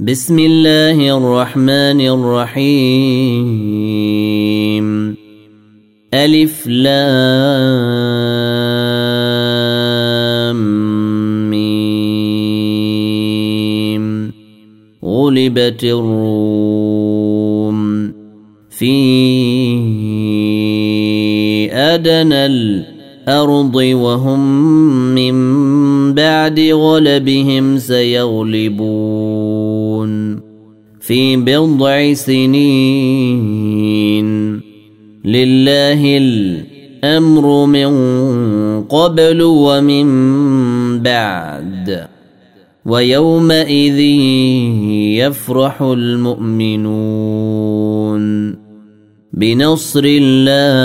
بسم الله الرحمن الرحيم. ألف لام ميم غلبت الروم في أدنى الأرض وهم من بعد غلبهم سيغلبون في بضع سنين. لله الأمر من قبل ومن بعد. ويومئذ يفرح المؤمنون. بنصر الله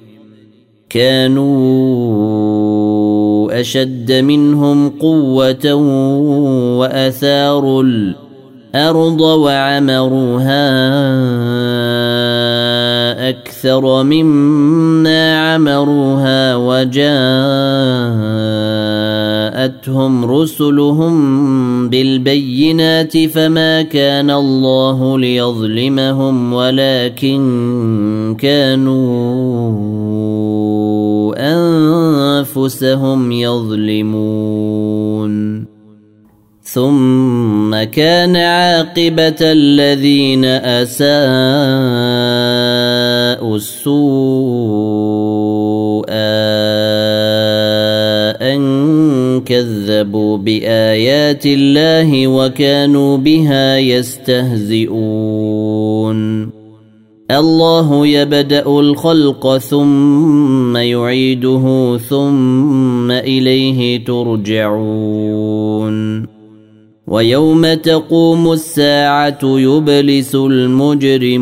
كانوا أشد منهم قوة وأثاروا الأرض وعمروها أكثر مما عمروها وجاءتهم رسلهم بالبينات فما كان الله ليظلمهم ولكن كانوا أنفسهم يظلمون. ثم كان عاقبة الذين أساءوا السوء كذبوا بآيات الله وكانوا بها يستهزئون. الله يبدأ الخلق ثم يعيده ثم إليه ترجعون. ويوم تقوم الساعة يبلس المجرمون.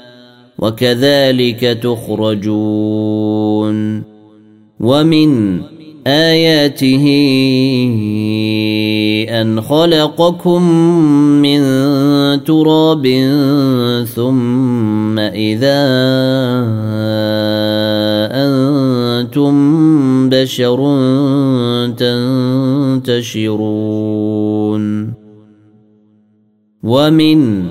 وكذلك تخرجون. ومن آياته أن خلقكم من تراب ثم إذا أنتم بشر تنتشرون. ومن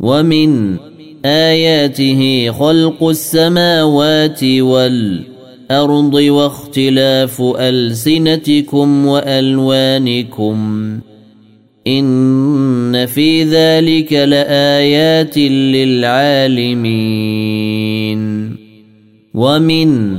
ومن آياته خلق السماوات والأرض واختلاف ألسنتكم وألوانكم. إن في ذلك لآيات للعالمين. ومن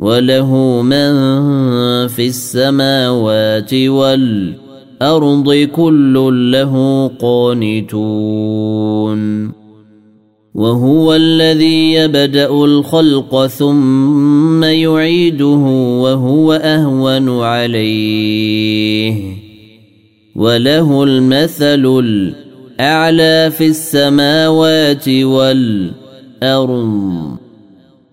وله من في السماوات والأرض كل له قانتون. وهو الذي يبدأ الخلق ثم يعيده وهو أهون عليه. وله المثل الأعلى في السماوات والأرض.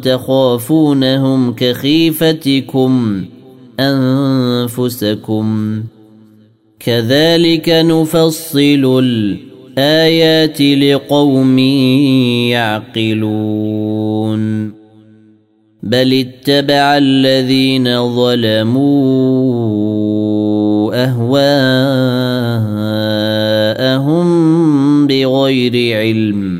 تخافونهم كخيفتكم أنفسكم. كذلك نفصل الآيات لقوم يعقلون. بل اتبع الذين ظلموا أهواءهم بغير علم.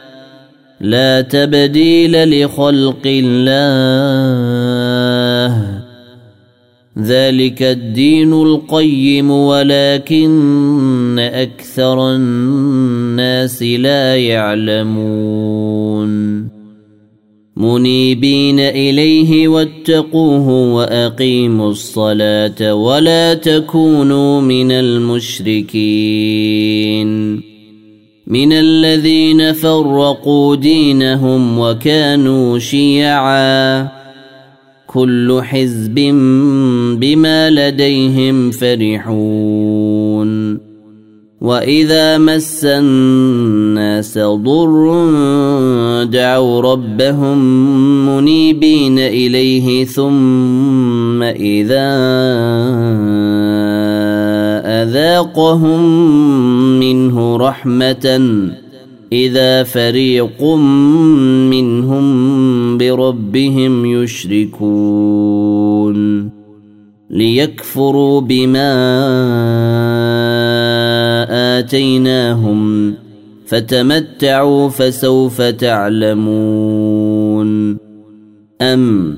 لا تبديل لخلق الله. ذلك الدين القيم ولكن أكثر الناس لا يعلمون. منيبين إليه واتقوه وأقيموا الصلاة ولا تكونوا من المشركين. من الذين فرقوا دينهم وكانوا شيعا. كل حزب بما لديهم فرحون. وإذا مس الناس ضر دعوا ربهم منيبين إليه ثم إذا أذاقهم منه رحمة إذا فريق منهم بربهم يشركون ليكفروا بما آتيناهم فتمتعوا فسوف تعلمون أم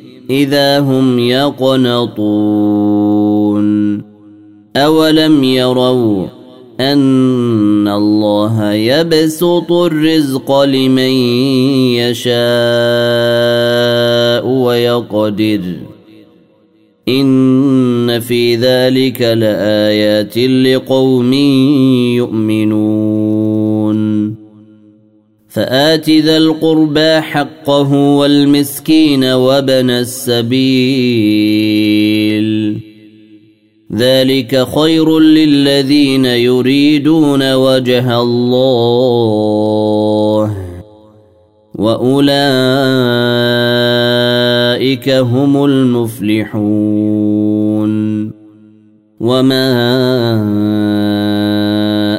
إذا هم يقنطون. أولم يروا أن الله يبسط الرزق لمن يشاء ويقدر. إن في ذلك لآيات لقوم يؤمنون. فآت ذا القربى حقه والمسكين وابن السبيل. ذلك خير للذين يريدون وجه الله. وأولئك هم المفلحون. وما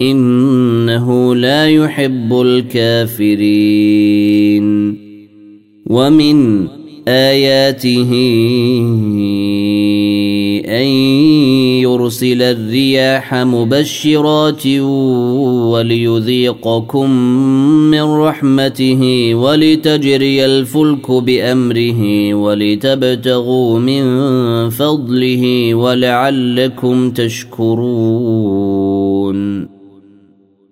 إنه لا يحب الكافرين. ومن آياته أن يرسل الرياح مبشرات وليذيقكم من رحمته ولتجري الفلك بأمره ولتبتغوا من فضله ولعلكم تشكرون.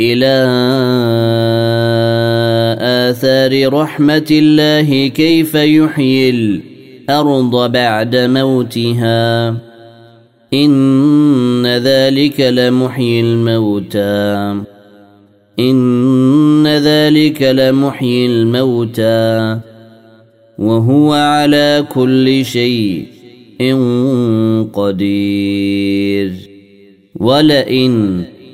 إلى آثار رحمة الله كيف يحيي الأرض بعد موتها. إن ذلك لمحيي الموتى. إن ذلك لمحيي الموتى. وهو على كل شيء قدير. ولئن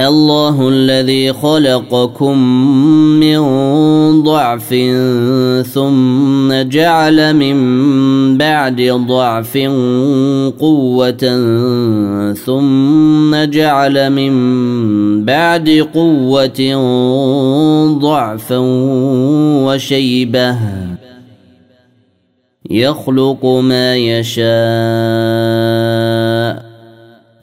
الله الذي خلقكم من ضعف ثم جعل من بعد ضعف قوة ثم جعل من بعد قوة ضعفا وشيبة يخلق ما يشاء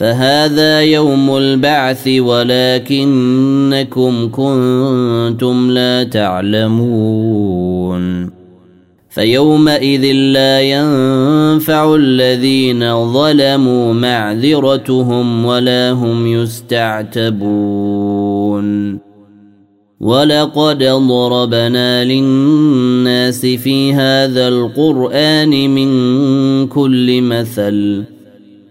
فهذا يوم البعث ولكنكم كنتم لا تعلمون. فيومئذ لا ينفع الذين ظلموا معذرتهم ولا هم يستعتبون. ولقد ضربنا للناس في هذا القرآن من كل مثل.